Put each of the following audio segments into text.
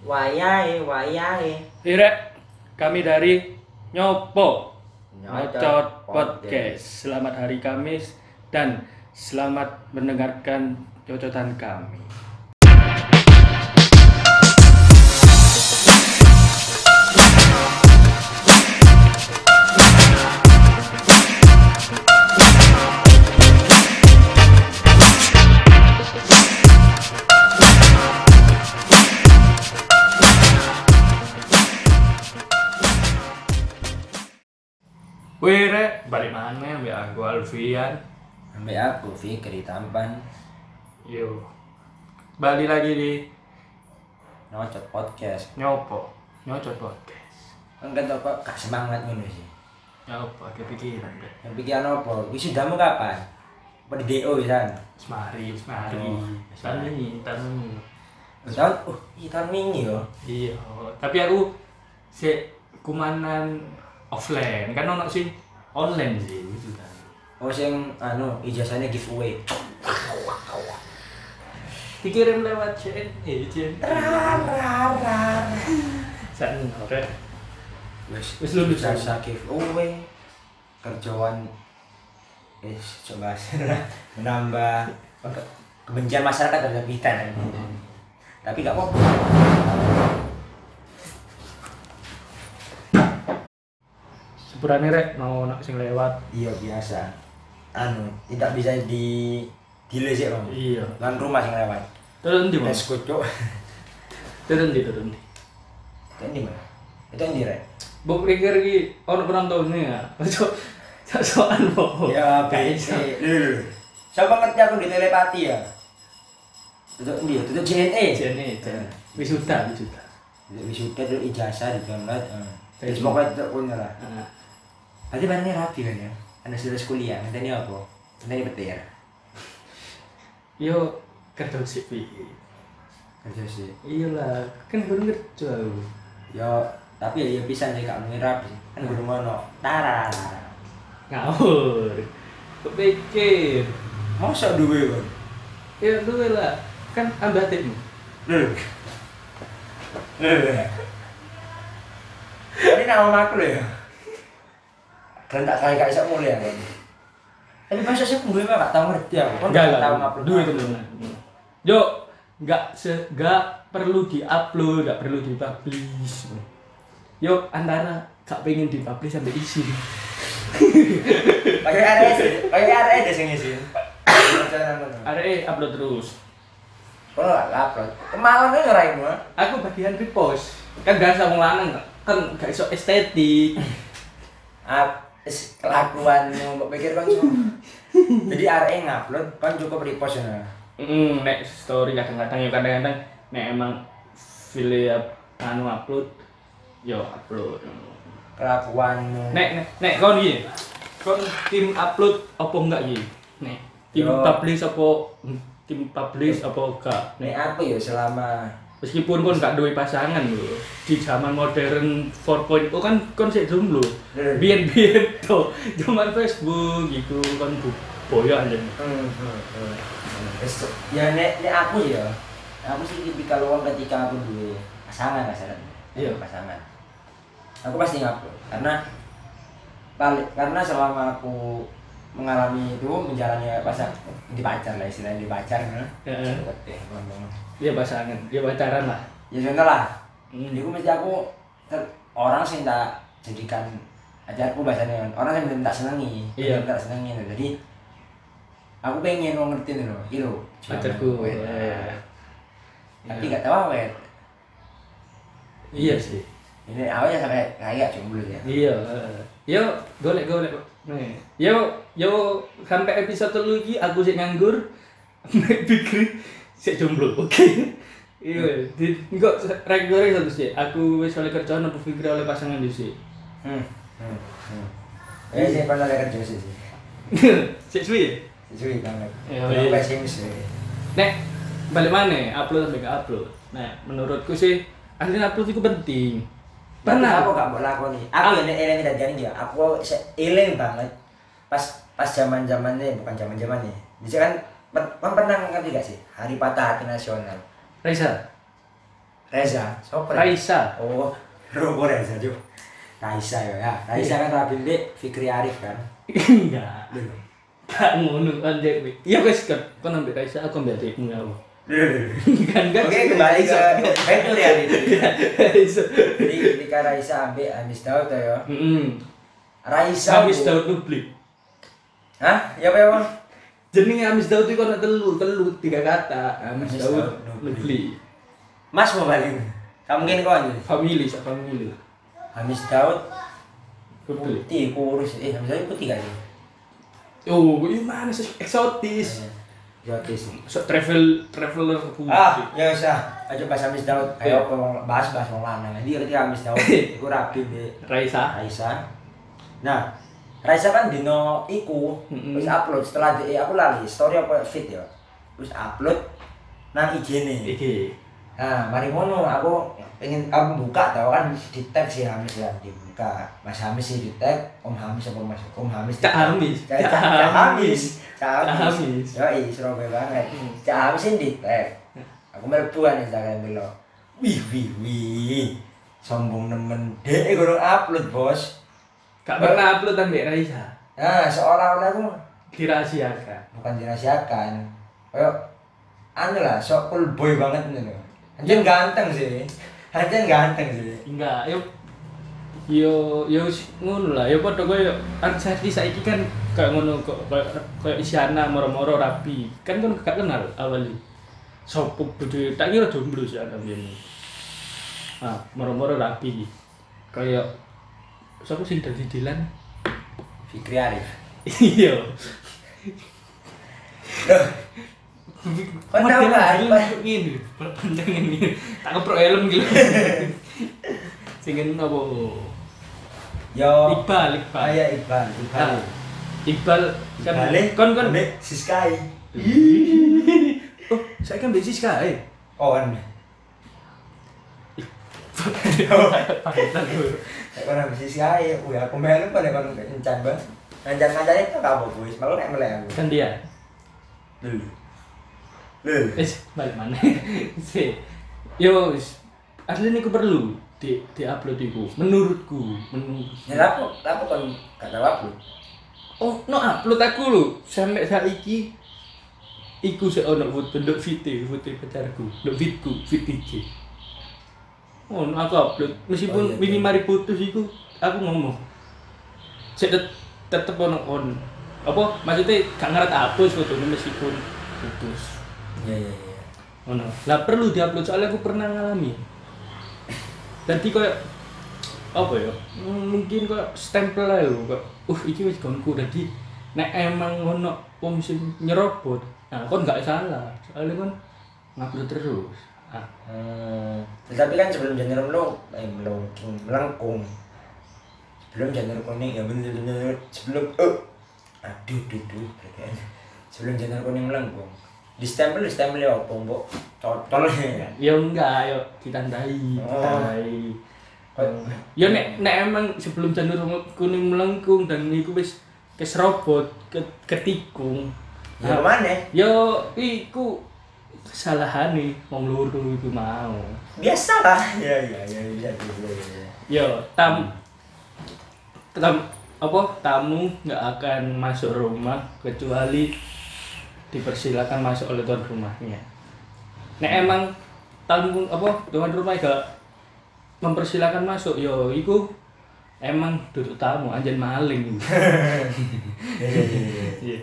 Wayahe, wayahe. Irek, kami dari Nyopo Nyocot Nyocot Podcast. Selamat hari Kamis dan selamat mendengarkan cocotan kami. Wih, Rek, balik mana? Ambil aku Alfian. Sampai aku Fikri Tampan Yo. Balik lagi di Nyocot Podcast. Nyopo Nyocot Podcast. Enggak tau kok gak semangat ngono sih. Nyopo, kepikiran deh. Yang pikiran apa? Wisudamu kapan? Apa di DO kan? Semari, semari. Oh, Tahun ini, tahun ini. Tahun, uh, iya tahun ini yo. Iya, tapi aku si kumanan offline kan ono sih online sih gitu kan. Oh sing anu ijazahnya giveaway. Dikirim lewat CNE, CNE. San ore. Wis Wis lulus. ijazah giveaway. Kerjaan Wis coba menambah kebencian masyarakat terhadap kita nanti. Tapi gak apa-apa. Sepurane rek mau nak sing lewat. Iya biasa. Anu, tidak bisa di delay sih, Bang. Iya. Lan rumah sing lewat. Turun di mana? Kucuk. Turun di turun di. Itu di mana? Itu di Rek. Bok pikir ki ono penontonnya ya. Ojo soal bohong. Ya, bisa. Siapa ngerti aku di telepati ya? Tutup dia, tutup JNE. CNE. Wisuda, wisuda. Wisuda, tutup ijazah, di download. Terus pokoknya tutup punya lah. Nah, Berarti barangnya rapi kan ya? Anda sudah kuliah, nanti ini apa? Nanti ini petir. yo kerja CV. Kerja sih. Iyalah, kan baru kerja. Ya, tapi ya, ya bisa sih kak rapi. Kan gue ngono. Tara. Ngawur. Kepikir. Masa duwe kan? Ya dulu lah. Kan ambatikmu. Lho. Lho. Ini nama aku loh ya. Dan tak kayak kayak mulai kan. Tapi masa sih gue mah gak tau ngerti aku. Kan Enggak gak tau ngupload. Duit teman. Yo, enggak se enggak perlu diupload, enggak perlu dipublish. Yo, antara gak pengen dipublish sampai isi. Pakai area sih. Pakai area deh sing ngisi. Are upload terus. Kalau gak upload. Kemalan kan ngerain mah. Aku bagian repost. Kan biasa wong lanang kan gak iso estetik. kelakuanmu mbok pikir kan cuma. Jadi area ngupload kan cukup repost ya. Hmm, nek story kadang-kadang ya kadang-kadang nek emang file anu upload yo upload. Kelakuanmu. Nek nek nek kon iki. Kon tim upload apa enggak iki? Nek tim Yo. publish apa tim publish apa enggak? Nek aku ya selama Meskipun kon gak duwe pasangan lho, di zaman modern 4.0 kan kon sik jomblo. Hmm. Biyen-biyen to, zaman Facebook gitu kon bu boyo aja. Hmm, hmm, hmm. Ya nek nek aku ya aku sih tipikal wong ketika aku duwe pasangan kasarnya Iya. pasangan aku pasti ngupload karena balik karena selama aku mengalami itu menjalani pasangan di pacar lah istilahnya di pacar kan. Dia pasangan, dia pacaran lah. ya contoh lah Hmm. jadi aku mesti aku ter- orang sih tak jadikan ajarku bahasanya orang yang belum tak senangi Iya. tak senangi jadi aku pengen lo ngerti nih loh itu Pacarku. Eh. tapi gak tahu awet Iya sih. ini awalnya sampai kayak jomblo ya Iya. Yo, golek golek. Nih. Yo, yo sampai episode iki aku sik nganggur. Pikir sik jomblo. Oke. Iya, di enggak reguler satu sih. Aku wis oleh kerjaan apa pikir oleh pasangan sih. hmm. hmm. hmm. eh sih pernah ada kerja sih sih Sik suwi ya? Suwi banget Aku iya. pesimis ya. Nek balik mana? Upload sampai ke upload. Nah, menurutku sih akhirnya upload itu penting. Pernah. aku gak mau lakoni. Aku ini eling tidak ya. Aku eling banget. Pas pas zaman zamannya bukan zaman zamannya. Bisa kan kan pernah ngerti gak sih hari patah hati nasional. Raisa. Reza, sopo? Raisa. Oh, Robo Reza Cuk. Raisa ya, ya. Raisa kan rabi mbek Fikri Arif kan. Enggak. Lho. Gak ngono kan Dek. Iya wis kan kon ambek Raisa aku adikmu ya. Allah. Kan kan. Oke, kembali ke itu ya itu. Raisa. Jadi ketika Raisa ambek Amis Daud ya. Heeh. Raisa. Amis. Daud Nubli. Hah? Ya apa ya, Bang? Jenenge Amis Daud iku ana telu, telu tiga kata. Amis Amis Daud Nubli. Mas mau balik. Kamu mungkin kau aja. Family, sak family. Hamis Daud putih kurus. Eh, Hamis Daud putih kan? Oh, ini mana sih eksotis. Jotis. So, travel traveler putih. Ah, ya usah. Ayo bahas Hamis Daud. Ayo apa bahas bahas wong lanang. Jadi ketika Hamis Daud iku rapi Raisa. Raisa. Nah, Raisa kan dino iku Mm-mm. terus upload setelah di aku lali story apa fit ya. Terus upload nang IG-ne. Iki. Nah, mari ngono aku pengen aku buka tau kan di tag si Hamis ya dibuka. Mas Hamis sih di tag, Om Hamis apa Mas Om Hamis. Cak. Hamis. Cak Hamis. Cak Hamis. Hamis. Yoi, Surabaya banget. Cak Hamis ini di tag. Aku mlebu kan Instagram dulu. Wih wih wih. Sombong nemen. Dek gurung upload, Bos. Gak pernah upload ambek Raisa. Nah, seolah-olah tuh Dirahasiakan. bukan dirahasiakan. Kayak anu lah, sok cool boy banget nih loh. Anjir ganteng sih. Anjir ganteng sih. Enggak, yo yo yo ngono lah, yo padha koyo artis saiki kan kayak ngono kok kayak Isyana moro-moro rapi. Kan kan gak kenal awali. Sopo bojo tak kira jomblo sih ana biyen. Ah, moro-moro rapi. Kayak sapa sing dadi Dilan? Fikri Arif. Iya. Kan tahu kan, Pak? Ini, panjang ini. Tak keprok helm gitu. Sing ngene apa? yo Iqbal, Iqbal. Aya Iqbal, Iqbal. Ah, Iqbal kan kon kon ambek Siskai. Oh, saya kan besi sekali. Oh kan. Dulu. Nek kono ambek Siskai, wih aku melu pada kono kencan banget. Kencan-kencan itu kamu kuis, malu nek melek aku. Kan dia. Lho. Lho. Eh, balik mana? Si. Yo, wis. aslinya aku perlu di di upload itu menurutku menurut Ya lapo, lapo kon gak upload. oh no upload aku lho sampai saiki iku sik ono foto nduk fite foto pacarku nduk fitku fit IG oh aku upload. Oh, meskipun iya, wingi iya. mari putus iku aku ngomong. Sik tet- tetep ono on apa? Maksudnya gak ngerti hapus fotonya meskipun. Putus. Iya iya iya. ono. Lah perlu diupload soalnya aku pernah ngalami. Jadi kayak apa ya? Mungkin kayak stempel aja lho kayak uh iki wis gonku jadi nek emang ono wong sing nyerobot nah kon gak salah. Soalnya kan ngupload terus ah Hmm, tetapi kan sebelum janur melung, eh melungking, melengkung. Sebelum janur kuning ya bener bener sebelum oh aduh duh duh sebelum janur kuning melengkung. Di stempel di stempel ya apa mbok? Cotol ya. ya enggak yo ditandai Oh. ditandai Kok- ya nek nek emang sebelum janur kuning melengkung dan iku wis keserobot ke ketikung Ya mana? Yo, iku kesalahan nih, wong loro iku mau. Biasa lah. Ya ya ya ya ya ya. ya. Yo, tam tam apa tamu nggak akan masuk rumah kecuali dipersilakan masuk oleh tuan rumahnya. Nek emang tamu apa tuan rumah gak mempersilakan masuk, yo iku emang duduk tamu anjen maling. Ya ya ya. ya. Iya.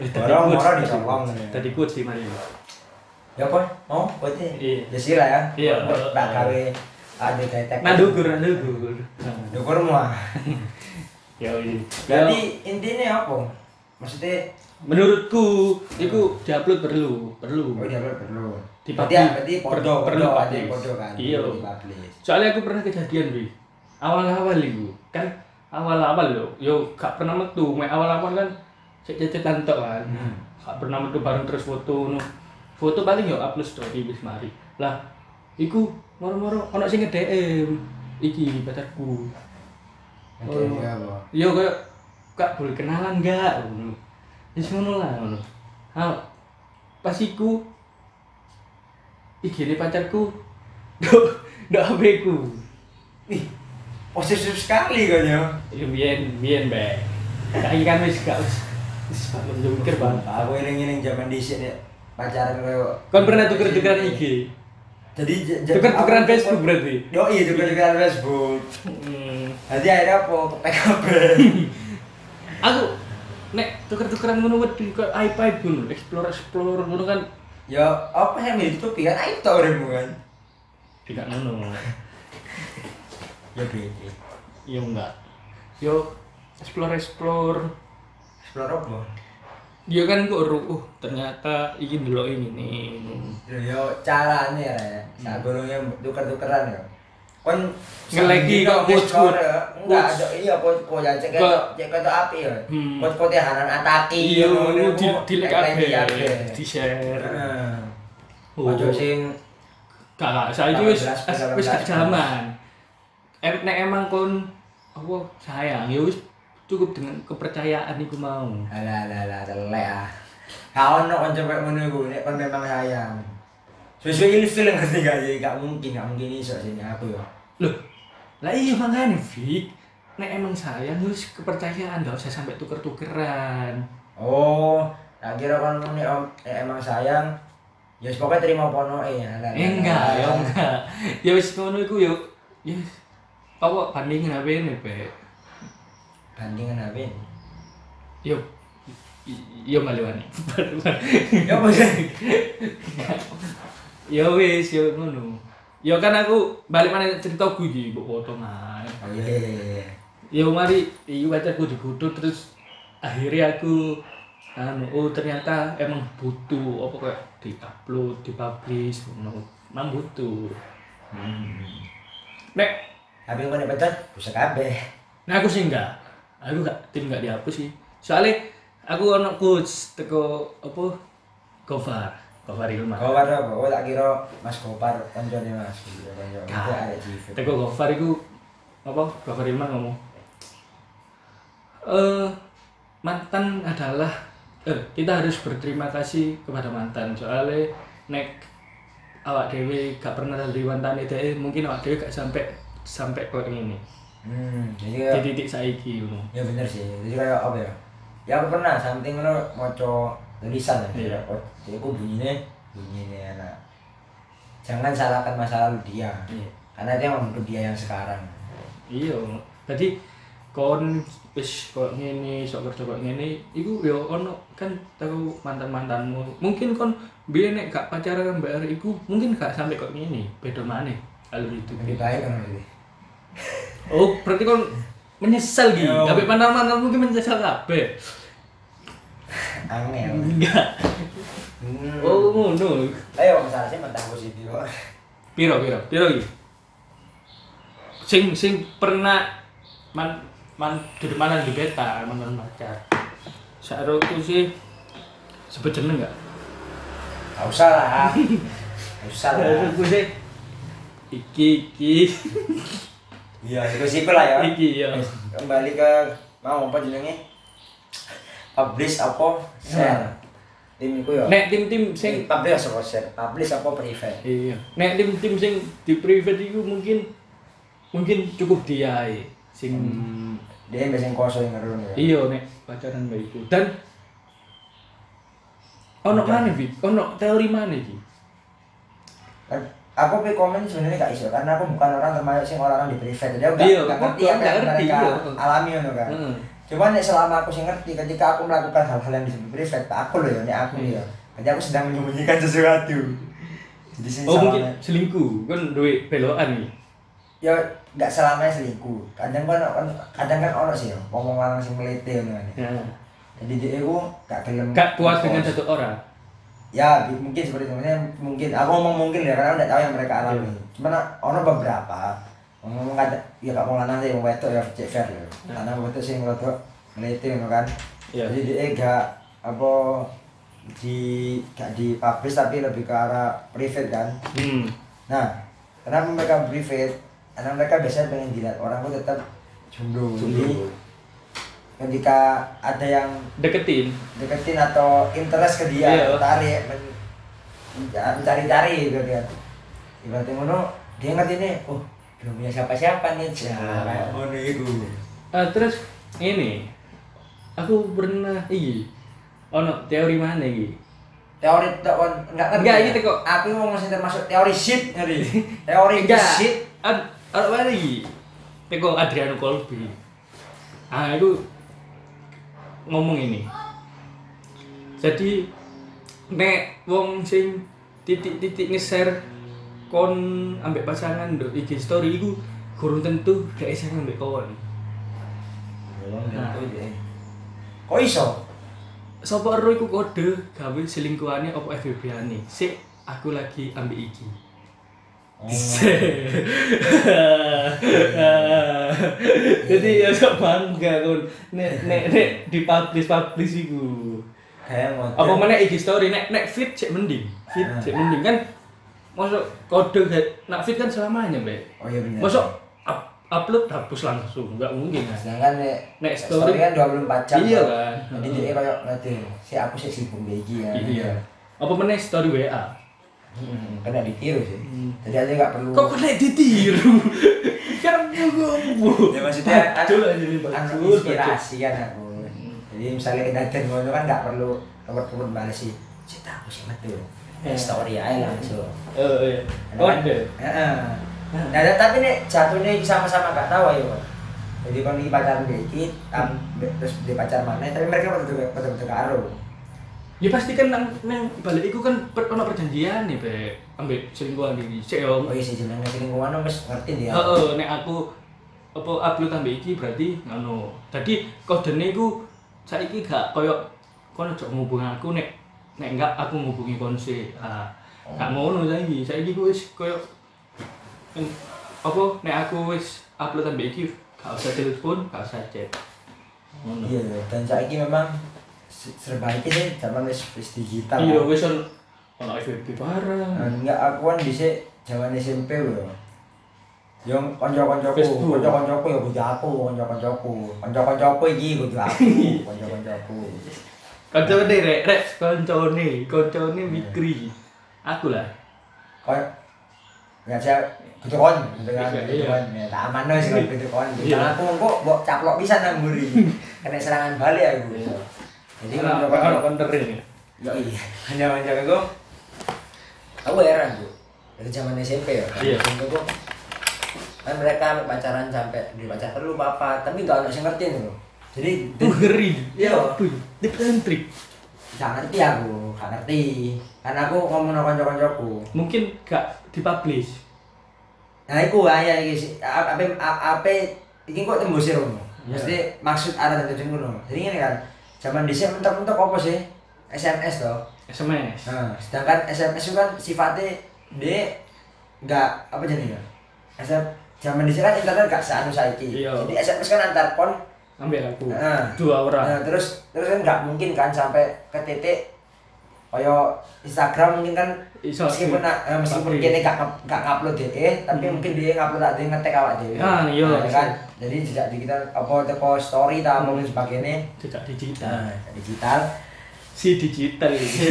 Ditolong. Tadi kuat sih mari. Ya apa? Oh, berarti Iya. ya sila ya. Iya. Tak gawe ada tetek. Nandukur, nandukur. Dukur mah. Ya ini. Jadi intinya apa? Maksudnya menurutku itu diupload perlu, perlu. oh dia perlu. Di Berarti podo perlu publish. podo kan. Iya. Soalnya aku pernah kejadian, Bi. Awal-awal itu kan awal-awal lo, yo gak pernah metu. Awal-awal kan cek cek tok kan. Hmm. Gak pernah metu bareng terus foto no. Foto paling yo upload story wis mari. Lah, iku moro-moro ono sing nge-DM iki pacarku. Oke, Oh. ya apa? Yo kayak kak boleh kenalan gak? Ngono. Wis ngono lah ngono. Ah, pas iku IG-ne pacarku Dok, dok HP ku. Ih, posesif sekali kan ya. Ya biyen biyen be. Saiki kan wis gak wis wis bakal mikir bang. Aku eling-eling zaman dhisik nek pacaran koyo Kon pernah tuker-tukeran IG? Jadi j- j- Tuker-tukeran aku- Facebook berarti? Yo iya tuker-tukeran Facebook. Hmm. Jadi akhirnya apa? Ke PKB. Aku nek tuker-tukeran ngono wedi kok iPad ngono, explore explore ngono kan ya apa yang ditutupi kan aib tau uripmu kan. tidak ngono. Ya beda. Yo enggak. Yo explore explore. Explore apa? Dia kan kok ru, oh ternyata iki ndelok ini nih. Yo caranya ya. Sak golongnya tuker-tukeran ya. Kon sambil kok. Enggak Quotes. ada iya quotes quotes ya cek Kok- cek ketok api ya. Hmm. Quotes ya hanan ataki. Iya, di di kabeh, di share. Heeh. Oh. Ojo sing Gak gak, saiki Tanggal wis 11, tanggal wis gak 11. jaman. Em nek emang kon apa sayang ya wis cukup dengan kepercayaan iku mau. Alah alah alah telek ah. Kau ono kan cepet ngono iku nek kon memang sayang. Sesuai ilfil ngerti gak sih? Gak mungkin, gak mungkin iso sini aku ya. Loh, lah iya makanya Vic. Nek emang sayang wis kepercayaan gak usah sampai tuker-tukeran. Oh, tak kira kan nek emang sayang ya wis pokoknya terima pono eh alah. Eh, enggak, ya enggak. Ya wis ngono iku yo. Ya apa bandingin HP ini, Pe? Bandingan ini? Yo. Yo maliwani. Ya apa sih? Ya wis, yo ngono. Ya kan aku balik mana cerita gue iki mbok foto nah. Oh iya iya iya. Ya mari iki pacarku digudu terus akhirnya aku anu oh ternyata emang butuh apa kayak di-upload, dipublish ngono. Emang butuh. Hmm. Nek, Tapi nek pacar bisa kabeh. nah aku sih enggak. Aku gak tim enggak dihapus sih. Soalnya aku ono coach teko apa Gofar, Gofar Ilman. Gopar apa? Oh tak kira Mas Gopar kancane Mas. Gak. jive. Teko Gofar iku apa? Gofar Ilman ngomong. Eh mantan adalah eh kita harus berterima kasih kepada mantan soalnya nek awak dewe gak pernah dari mantan itu mungkin awak dewe gak sampai sampai kok ini Hmm, jadi di kayak titik saiki ngono. ya bener sih. Jadi kayak apa ya? Ya aku pernah something ngono maca tulisan ya. Iya. Oh, jadi aku bunyinya bunyinya enak. Jangan salahkan masa lalu dia. Iya. Karena dia membentuk dia yang sekarang. Iya, tadi kon wis kok ngene, sok kerja kok ngene, iku yo ono kan tahu mantan-mantanmu. Mungkin kon biyen nek gak pacaran Mbak iku mungkin gak sampai kok ngene, beda maneh alur itu. Lebih baik kan berarti. Oh, berarti kon menyesal gitu. Tapi mantan-mantan mungkin menyesal kabeh. Angel. Enggak. Hmm. Oh, ngono. Ayo masalah sih mantan positif. Piro, piro, piro iki? Sing sing pernah man man dari mana di beta mantan pacar. Saroku sih sebut jeneng enggak? Gak usah lah. Gak usah lah. Saroku sih iki iki Iya, itu sih lah ya. iki ya. Kembali ke mau apa jenenge? Publish apa? Share. Tim iku ya. Nek tim-tim sing publish apa share? Publish apa private? iya. Nek tim-tim sing di private iku mungkin mungkin cukup dia sing Hmm, dia yang biasanya kosong yang ngerun ya. iya nek pacaran mbak iku. Dan ono mana Bi? Ono teori mana iki? Aku pe komen sebenarnya gak iso karena aku bukan orang termasuk sing orang di private jadi aku gak, Iya, gak aku ngerti apa gak yang ngerti, mereka iya. alami ngono kan. Heeh. Cuman nek selama aku sih ngerti ketika aku melakukan hal-hal yang disebut private aku loh ya, nek aku Iya. ya. Jadi aku sedang menyembunyikan sesuatu. Jadi sing Oh mungkin selingkuh, kan duit belokan nih. ya nggak selamanya selingkuh. Kadang kan kan kadang kan ono sih ya, ngomong orang sing melete ngono kan. Ya. Jadi dia itu gak gelem. Gak puas dengan satu orang. Ya, mungkin seperti itu. Maksudnya mungkin aku ngomong mungkin ya karena aku nggak tahu yang mereka alami. Iya. Cuman ono beberapa ngomong ada ya gak mau lanang sih mau wedok ya cek fair ya. Karena wedok sing rodok melete ngono kan. Iya. Jadi dia gak apa di gak di publish tapi lebih ke arah private kan. Hmm. Nah, kenapa mereka private? Karena mereka biasanya pengen dilihat orang tuh tetap jomblo. Jadi Jomblo. Ketika ada yang Deketin. deketin atau interest ke dia Iya. tarik men- mencari-cari gitu kan ibaratnya ngono dia ngerti nih oh belum punya siapa-siapa nih ya kayak ngono iku Ah, terus ini aku pernah iki ono teori mana iki teori tak on enggak ngerti Enggak, ya? gitu kok. aku mau masih termasuk teori shit ngerti teori enggak shit ad ada iki teko Adriano Colby ah itu ngomong ini jadi nek wong sing titik-titik nge-share kon ambek pasangan do IG story iku kurang tentu gak share ambek kawan Nah. gitu ya kok iso Sopo ero iku kode gawe selingkuhane opo FBB-ane. Sik aku lagi ambil iki. Oh. Jadi ya sok bangga kon nek nek nek dipublish publish iku. kayak mau Apa mana IG story nek nek feed cek mending. Feed Ah. cek mending kan masuk kode nak feed kan selamanya, Mbak. oh iya benar Masuk up- upload hapus langsung, enggak mungkin kan. sedangkan nek Nek story, story- kan 24 jam Iya kan. jadi dia kayak ngerti si aku sih sibuk begi ya Iya. Apa mana story WA? Hmm, kena ditiru sih Hmm. jadi aja nggak perlu Kok kena ditiru? kan gombo. ya maksudnya kan anu bacul, inspirasi kan aku jadi misalnya kita dan ngono kan nggak perlu kebut-kebut balas sih cita aku sih betul Eh. story aja langsung Oh iya. Kan- Kode. Heeh. Nah, dan- tapi nih jatuhnya sama-sama gak tahu ya. Jadi kalau ini pacaran dikit, terus dia pacar mana, tapi mereka betul betul betul karo. Ya pasti kan nang nang balik iku kan per, ono perjanjian nih, Be. Ambek selingkuhan iki. Cek yo. Oh iya sih jenenge selingkuhan wis ngerti dia. Heeh, nek aku apa upload ambek iki berarti ngono. Dadi kodene iku saiki gak koyo kono ojo ngubungi aku nek nek enggak aku ngubungi kon sih. Ah, gak ngono saiki. Saiki ku wis koyo en- apa nek aku wis upload ambek iki gak usah telepon, gak usah chat. Ngono. Iya, dan saiki memang serba iki sih zaman wis wis digital. Iya, wis on ono FVP bareng. Nah, enggak aku kan dhisik zaman SMP lho. Yang kanca-kancaku, kanca-kancaku ya kudu aku, kanca-kancaku. Kanca-kancaku iki kudu aku, kanca-kancaku. Kancane rek, rek kancane, kancane mikri. Aku lah. kon nggak saya kudu kon Iya, kudu iya. kon tak aman sih kudu kon Iya. jangan aku kok mbok caplok bisa nang mburi kena serangan balik aku jadi ono kon konterin ya. yo iya hanya menjaga aku aku heran bu dari zaman SMP ya kan Iya. SMP kok kan mereka pacaran sampai di pacar perlu apa tapi nggak ada yang ngerti loh jadi Uh, ngeri. Iya. Ya? Tip and trick. nggak ngerti aku nggak ngerti karena aku ngomong sama kanca-kancaku Mungkin gak dipublish. Nah, iku aja iki Apa apa iki kok tembus sih Romo. Iya. Mesti maksud arah dan tujuan ngono. Jadi ngene kan. Zaman dhisik mentok-mentok apa sih? SMS toh. SMS. Nah, sedangkan SMS itu kan sifatnya dia enggak apa jenis ya? SMS zaman dhisik kan internet gak seanu saiki. Iya. Jadi SMS kan antar kon Ambil aku. Nah. Dua orang. Nah, terus terus kan nggak mungkin kan sampai ke titik kayak Instagram mungkin kan Iso. meskipun na- eh, meskipun kita gak gak ngupload DE tapi Hmm. mungkin dia ngupload ada yang ngetek awak dhewe. Ah, iya. Nah, kan jadi jejak digital apa teko story ta Hmm. sebagainya Jejak digital. nah digital Si digital.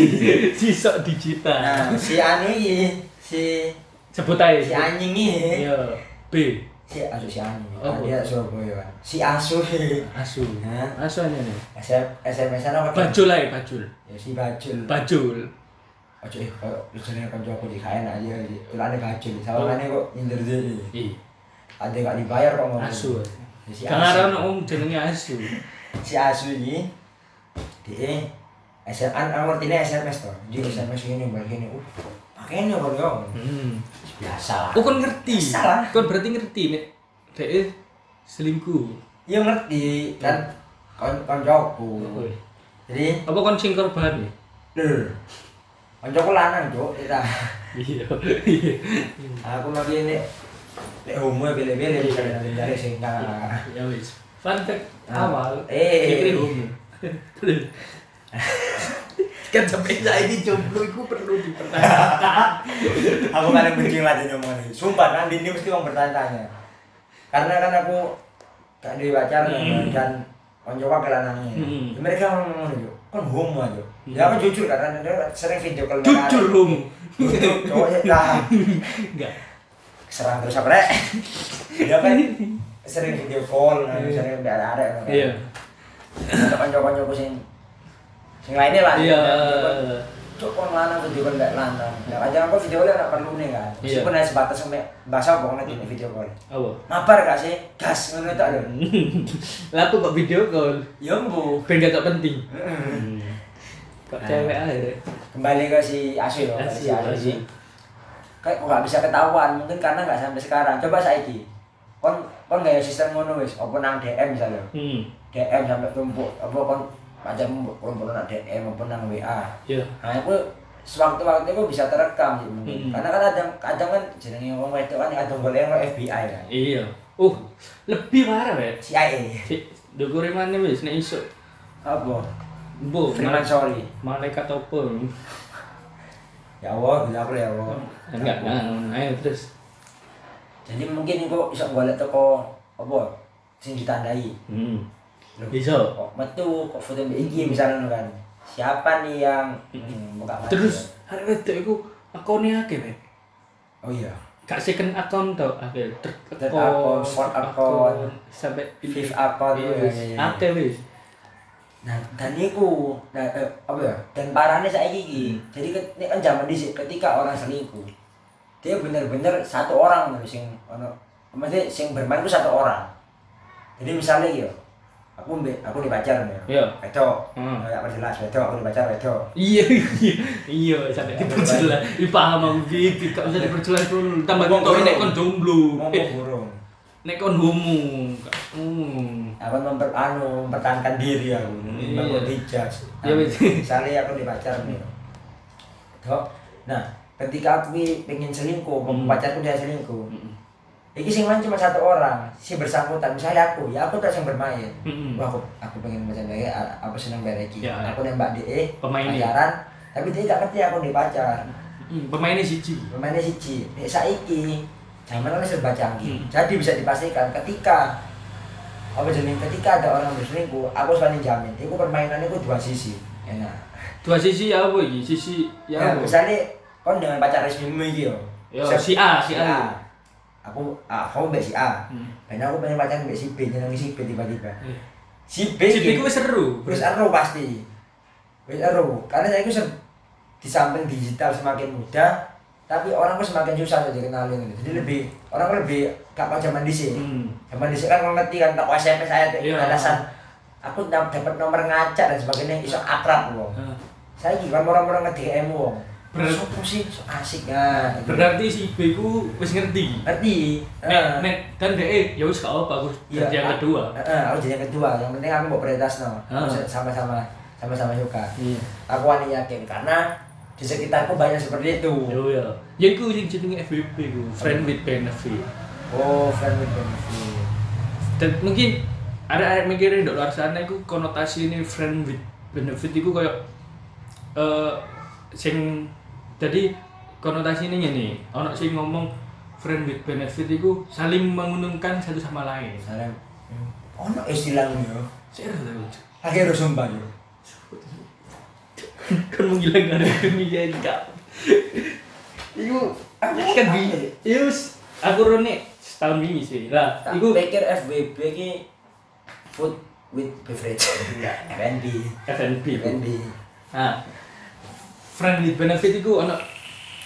si sok digital. nah si iki, si Sebut aja. si anjing ini Iya. B. si asu si anjing Oh. oh. dia Surabaya kan si asu Asu. Hah? Asu aja nih. SM SMS apa Bajul aja, bajul. ya si bajul Bajul. Ojo eh koyo jenenge kanca aku di kaen aja tulane bajul sawangane kok nyindir dhewe Ih, ada gak dibayar kok ngomong asu. Ya, si Kan asu ono wong jenenge asu. si asu ini dia SMS kan ngerti SMS toh jadi SMS ini balik ini uh pakainya kok yo Hmm. biasa Oh, kon ngerti. Salah. Kon berarti ngerti nek dhek selingkuh. ya ngerti kan kon koncoku Woi. jadi Apa kon sing korban ya? lho koncoku lanang cuk kita Iya. Iya. aku lagi ini Lek homo ya bele-bele dari sing enggak. Ya wis. Fun fact Ah. awal. Eh. Homo. kan sampai saya ini jomblo itu perlu dipertanyakan. aku kadang benci lagi ngomong ini. Sumpah nanti ini mesti orang bertanya-tanya. Karena kan aku gak di pacar Hmm. dan koncoku ke lanangnya. Hmm. Mereka ngomong itu kan homo aja. Hmm. Ya aku jujur karena dia sering video call Jujur homo. Cowoknya lah. Enggak. serang terus apa rek dia kan sering video call sering ada ada kan Iya. ada kanca-kancaku sing sing lainnya lah Iya. cuk kon lanang video call gak lanang ya kadang aku video call gak perlu nih kan Iya. hanya sebatas sampai bahasa apa nanti ini video call Apa? mabar gak sih gas ngono tak lho Lah aku kok video call. ya mbu Ben gak penting. Heeh. Kok Nah. cewek aja. kembali ke si Asu ya si Asu, kayak kok gak bisa ketahuan mungkin karena gak sampai sekarang coba saiki kon kon gak sistem ngono wis apa nang DM misalnya Hmm. DM sampai tumpuk apa kon pacarmu kumpul nang DM apa nang WA Iya. nah itu sewaktu-waktu itu bisa terekam sih mungkin Hmm. karena kan kadang kadang kan jenenge wong wedok kan kadang golek nang FBI kan Iya. Oh, lebih parah, Wek. CIA dukure mana wis nek iso. apa Bu, Freeman malaikat sorry malaikat apa? ya Allah bila aku ya Allah Enggak, nah, ayo terus. jadi mungkin itu bisa golek teko apa sing ditandai Hmm. Bisa. kok metu kok foto iki misalnya kan? Siapa nih yang hmm, buka mata. Terus hari wedok iku akunnya akeh, oh iya. Gak second account tau, akeh third account, fourth account, sampai fifth account, Iya, iya, iya. Akeh wis. nah dan iku nah, eh, apa ya dan parahnya saya iki. Jadi ket- ini kan zaman dhisik ketika orang selingkuh dia bener-bener satu orang loh sing ono maksudnya sing bermain itu satu orang. Jadi misalnya gitu aku aku nih Iya. wedok Hmm. nggak jelas wedok aku dipacar wedok Iya, iya, iya, sampai diperjelas. Dipaham aku Vivi, gak usah diperjelas dulu. Tambah contohnya nek kon jomblo. ngomong Eh, burung nek kon homo. Hmm. apa memper anu mempertahankan diri aku Iya. membuat dijudge Iya, Nah, betul. misalnya aku dipacar nih Toh, nah ketika aku pengen selingkuh Hmm. pacarku dia selingkuh Hmm. Iki sing main cuma satu orang, si bersangkutan. Misalnya aku, ya aku terus yang bermain. Mm-mm. Wah, aku aku pengen baca baik, aku seneng bereki. Ya, ya. Aku nembak DE, Pemain ini. pacaran, tapi dia gak ngerti aku di pacar. Hmm, Pemainnya siji. Pemainnya siji, nek saiki zaman kan serba canggih. Hmm. Jadi bisa dipastikan ketika apa jenis ketika ada orang berselingkuh, aku selalu jamin. Itu permainannya itu dua sisi. Enak. Dua sisi ya apa iki? Sisi ya Ya, apa? misalnya kon dengan pacar resmimu iki yo. Yo, Se- si A, si A. Aku, ah, kamu mbak si A. Hmm. Dan aku pengen pacaran mbak si B, nyenengi si B tiba-tiba. Eh. Si B, Si B wis seru. wis ero pasti. Wis ero. Karena saya itu di samping digital semakin mudah, tapi orang itu semakin susah untuk dikenalin. gitu. Jadi lebih orang lebih gak mau zaman dhisik. Hmm. Zaman dhisik kan ngerti kan tak SMS saya Iya. alasan aku dap- dapat nomor ngacak dan sebagainya iso akrab wong. Ah. Saya iki kan orang-orang nge-DM wong. Ber- Sopo sih so asik ya. Berarti si B ku wis ngerti. ngerti. Heeh. nek dan DE ya wis gak apa aku Iya, jadi yang ah, kedua. Heeh, aku jadi yang kedua. Yang penting aku mau prioritas no. Sama-sama sama-sama suka. Iya. Aku wani yakin karena di sekitarku banyak seperti itu. Yo ya. Ya iku sing jenenge FWB ku, friend with benefit. Oh, friend with benefit. Dan mungkin ada ada mikirin di luar sana iku konotasi ini friend with benefit iku kayak eh sing jadi konotasi ini ngene. Ono sing ngomong friend with benefit iku saling menguntungkan satu sama lain. Misalnya, oh no istilahnya yo. Serius aku. Lagi harus sumpah yo. Kan menghilangkan dunia enggak. Iku aku kan bi yus aku rone setahun ini sih lah Iku iku pikir FWB ki food with beverage. Enggak, F&B. FNB F&B. nah friend with benefit iku ono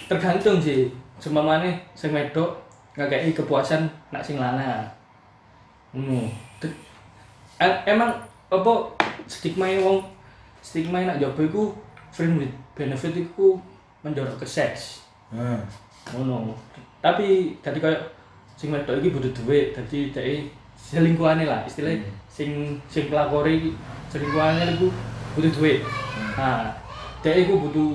tergantung sih. Seumpamane sing wedok ngakei kepuasan nak sing lanang. Hmm. E- emang apa stigma wong stigma nak jopo iku friend with benefit iku menjorok ke seks. Hmm. ngono. Tapi tadi kayak sing wedok iki butuh duit dadi dhek selingkuhane lah. Istilahnya sing sing pelakore iki selingkuhane iku butuh duit. Nah dhek iku butuh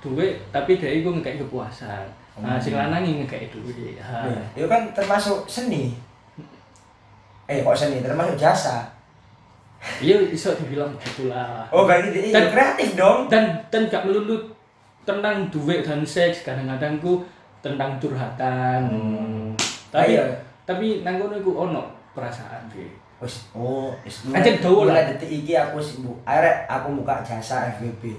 duit tapi dhek iku ngekek kepuasan nah sing lanang ngekek duit ha itu kan termasuk seni. Eh, kok seni? Termasuk jasa. iya iso dibilang gitulah Oh, berarti dia Dan- kreatif dong. dan dan gak melulu tentang duit dan seks kadang-kadang ku tentang curhatan Hmm. tapi Ah, iya. tapi nang kono iku ono perasaan sih Wis, oh, wis. Anjir, dawa lah. Detik iki aku sibuk. Arek aku buka jasa FBB.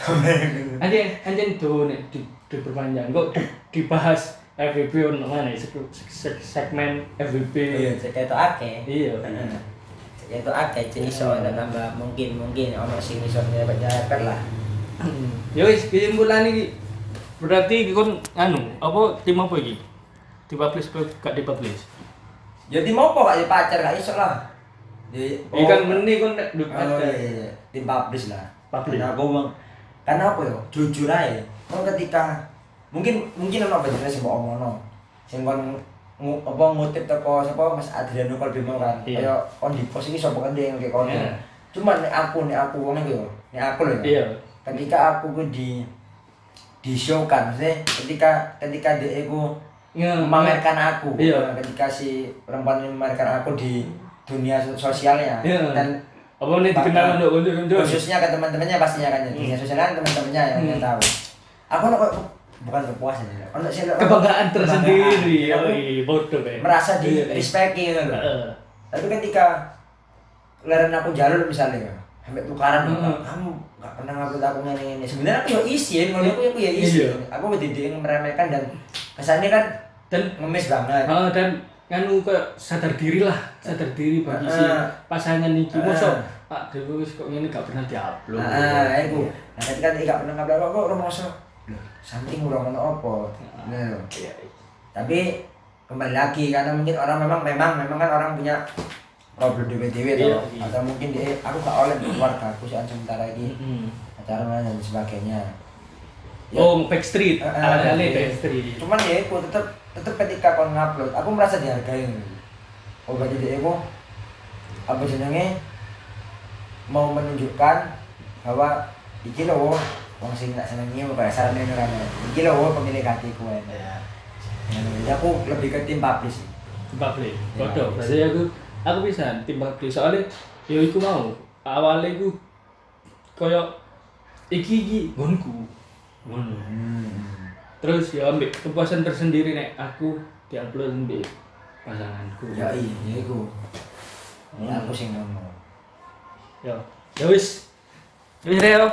Anjing anjing do nek di, diperpanjang kok di- dibahas FVP ono mana seg- seg- segmen FVP. Iya, cek itu akeh. Iya. Cek itu akeh cek iso ada tambah mungkin mungkin ono sing iso nyepet-nyepet lah. Ya wis kesimpulan iki berarti kon anu apa tim apa iki? Dipublish apa gak dipublish? Ya tim opo gak di pacar gak iso lah. Di kan meni kon nek Oh iya, iya, iya. tim publish lah. Publish. Karena aku bang, karena apa ya? Jujur aja. Kalau ketika mungkin mungkin ono bener sing mbok omongno. Sing kon ngu- apa ngutip teko sapa Mas Adriano Kolbimo kan. Iya. Kaya on di post iki sapa kan yang kayak kono. Iya. Cuman nek aku nek aku wong iki yo, nek aku lho ya. Iya. Ketika aku ku di di show kan, maksudnya ketika ketika dia ku Nge- memamerkan aku Iya. ketika si perempuan ini memamerkan aku di dunia so- sosialnya Iya. dan apa nih dikenal untuk untuk khususnya ke teman-temannya pastinya kan ya dunia Hmm. sosial kan teman-temannya yang, yang Hmm. tahu aku no, bukan kepuasan ya sih ono- kebanggaan tersendiri. Yoi, bodoh kayak. merasa di Iya. respect gitu tapi ketika leren aku jalur misalnya ya sampai tukaran Hmm. kamu gak pernah ngupload aku ini ini sebenarnya aku ya isi kalau aku aku ya isi Iya. aku tidak meremehkan dan kesannya kan Dan ngemis banget Ah, dan nganu kayak sadar diri lah, sadar diri bagi si Ah. pasangan iki. Ah. Mosok Pak Dewi kok ngene gak pernah diupload. Nah, aku. Nah, ketika gak pernah ngupload kok kok rumah so. Loh, something urang ono apa? Nah. Iya. Tapi kembali lagi karena mungkin orang memang memang memang kan orang punya problem dewe-dewe Iya, iya. atau mungkin dia aku gak oleh keluarga aku saat sementara ini Mm-mm. acara dan sebagainya. Ya, Oh, backstreet, eh, ala-ala iya. backstreet. Cuman ya aku tetap tetap ketika kau ngupload, aku merasa dihargai. Oh berarti dia aku apa jenenge mau menunjukkan bahwa iki loh wong sing tak senengi apa sarane nerane. Iki loh pemilik hatiku ya. Jadi aku lebih ke tim publish sih. Publish. Bodoh. Berarti aku aku bisa tim publish soalnya ya iku mau. Awalnya iku koyo iki iki nggonku. Ngono. Terus ya ambil kepuasan tersendiri nek aku diupload ambil pasanganku. Ya iya, ya iku. Ya aku sing ngomong. Ya, ya wis. Wis Reo.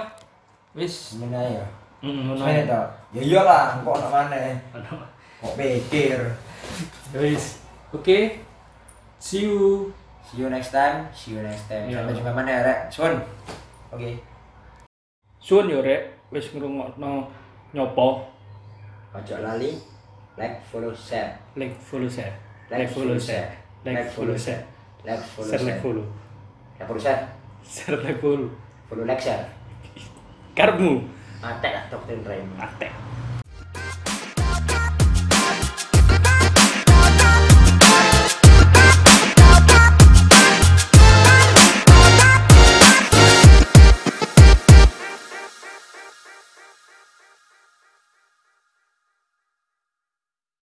Wis. Sebenarnya ya. Hmm, ngono. Sebenarnya toh. Ya iyalah, kok ono maneh. Kok pikir. Ya wis. Oke. See you. See you next time. See you next time. Ya. Sampai jumpa mana ya, Rek? Sun. Oke. Suwun yo rek, wis ngrungokno nyopo Ojo lali. Like, follow, share. like follow share. Like, follow share. Like follow share. Like, follow, Share like follow. Like, follow, share. Share like follow. Follow, like, share. Karepmu. Mate lah, Dr. Raymond. Atek.